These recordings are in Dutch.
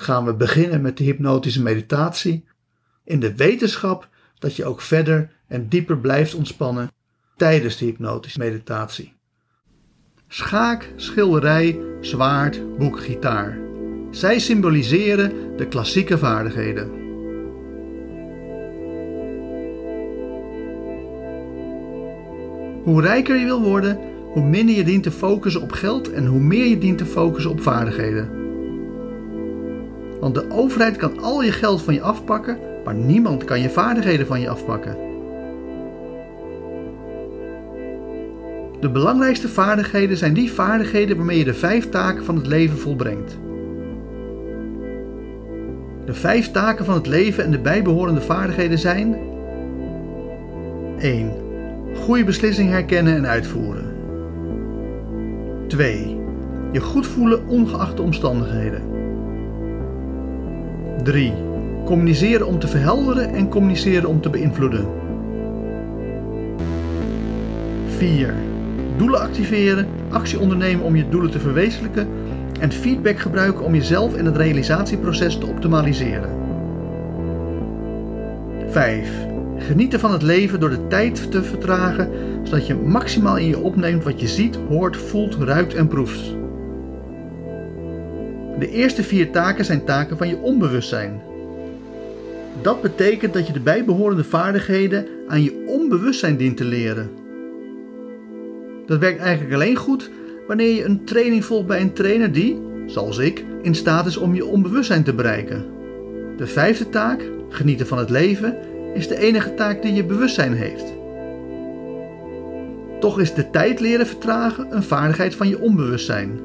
gaan we beginnen met de hypnotische meditatie in de wetenschap dat je ook verder en dieper blijft ontspannen tijdens de hypnotische meditatie. Schaak, schilderij, zwaard, boek, gitaar. Zij symboliseren de klassieke vaardigheden. Hoe rijker je wil worden, hoe minder je dient te focussen op geld en hoe meer je dient te focussen op vaardigheden. Want de overheid kan al je geld van je afpakken, maar niemand kan je vaardigheden van je afpakken. De belangrijkste vaardigheden zijn die vaardigheden waarmee je de vijf taken van het leven volbrengt. De vijf taken van het leven en de bijbehorende vaardigheden zijn 1. Goede beslissing herkennen en uitvoeren. 2. Je goed voelen ongeacht de omstandigheden. 3. Communiceren om te verhelderen en communiceren om te beïnvloeden. 4. Doelen activeren, actie ondernemen om je doelen te verwezenlijken en feedback gebruiken om jezelf en het realisatieproces te optimaliseren. 5. Genieten van het leven door de tijd te vertragen, zodat je maximaal in je opneemt wat je ziet, hoort, voelt, ruikt en proeft. De eerste vier taken zijn taken van je onbewustzijn. Dat betekent dat je de bijbehorende vaardigheden aan je onbewustzijn dient te leren. Dat werkt eigenlijk alleen goed wanneer je een training volgt bij een trainer die, zoals ik, in staat is om je onbewustzijn te bereiken. De vijfde taak, genieten van het leven, is de enige taak die je bewustzijn heeft. Toch is de tijd leren vertragen een vaardigheid van je onbewustzijn.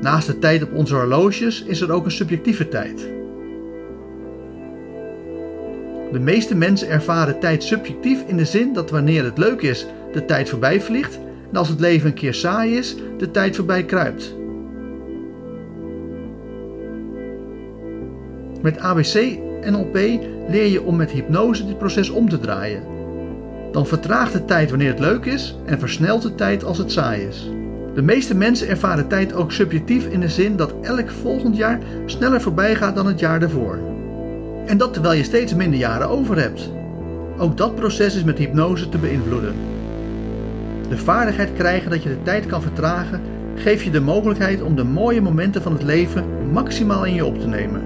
Naast de tijd op onze horloges is er ook een subjectieve tijd. De meeste mensen ervaren tijd subjectief in de zin dat wanneer het leuk is, de tijd voorbij vliegt en als het leven een keer saai is, de tijd voorbij kruipt. Met ABC NLP leer je om met hypnose dit proces om te draaien. Dan vertraagt de tijd wanneer het leuk is en versnelt de tijd als het saai is. De meeste mensen ervaren tijd ook subjectief in de zin dat elk volgend jaar sneller voorbij gaat dan het jaar daarvoor. En dat terwijl je steeds minder jaren over hebt. Ook dat proces is met hypnose te beïnvloeden. De vaardigheid krijgen dat je de tijd kan vertragen geeft je de mogelijkheid om de mooie momenten van het leven maximaal in je op te nemen.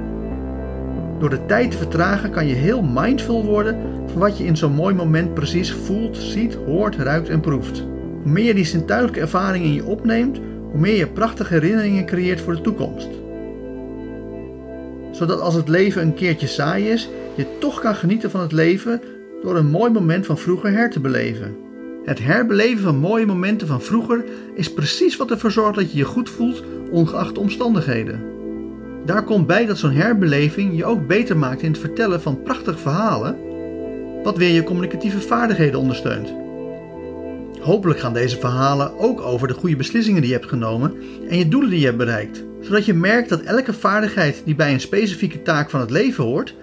Door de tijd te vertragen kan je heel mindful worden van wat je in zo'n mooi moment precies voelt, ziet, hoort, ruikt en proeft. Hoe meer je die zintuigelijke ervaring in je opneemt, hoe meer je prachtige herinneringen creëert voor de toekomst. Zodat als het leven een keertje saai is, je toch kan genieten van het leven door een mooi moment van vroeger her te beleven. Het herbeleven van mooie momenten van vroeger is precies wat ervoor zorgt dat je je goed voelt, ongeacht de omstandigheden. Daar komt bij dat zo'n herbeleving je ook beter maakt in het vertellen van prachtige verhalen, wat weer je communicatieve vaardigheden ondersteunt. Hopelijk gaan deze verhalen ook over de goede beslissingen die je hebt genomen en je doelen die je hebt bereikt, zodat je merkt dat elke vaardigheid die bij een specifieke taak van het leven hoort,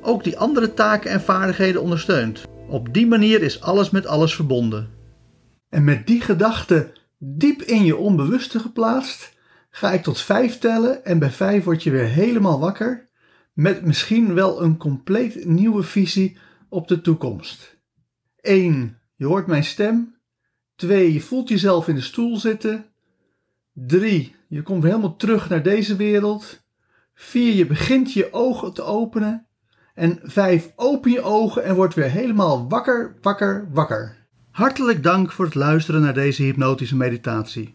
ook die andere taken en vaardigheden ondersteunt. Op die manier is alles met alles verbonden. En met die gedachte diep in je onbewuste geplaatst, ga ik tot vijf tellen en bij vijf word je weer helemaal wakker met misschien wel een compleet nieuwe visie op de toekomst. 1. Je hoort mijn stem. 2. Je voelt jezelf in de stoel zitten. 3. Je komt helemaal terug naar deze wereld. 4. Je begint je ogen te openen. En 5. Open je ogen en word weer helemaal wakker, wakker, wakker. Hartelijk dank voor het luisteren naar deze hypnotische meditatie.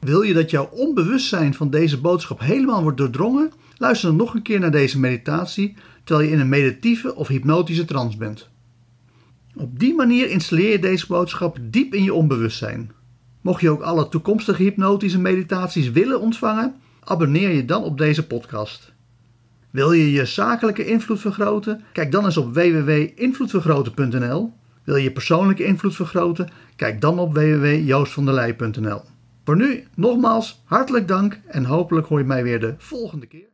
Wil je dat jouw onbewustzijn van deze boodschap helemaal wordt doordrongen? Luister dan nog een keer naar deze meditatie terwijl je in een meditieve of hypnotische trance bent. Op die manier installeer je deze boodschap diep in je onbewustzijn. Mocht je ook alle toekomstige hypnotische meditaties willen ontvangen, abonneer je dan op deze podcast. Wil je je zakelijke invloed vergroten? Kijk dan eens op www.invloedvergroten.nl. Wil je persoonlijke invloed vergroten? Kijk dan op www.joostvanderlei.nl. Voor nu nogmaals hartelijk dank en hopelijk hoor je mij weer de volgende keer.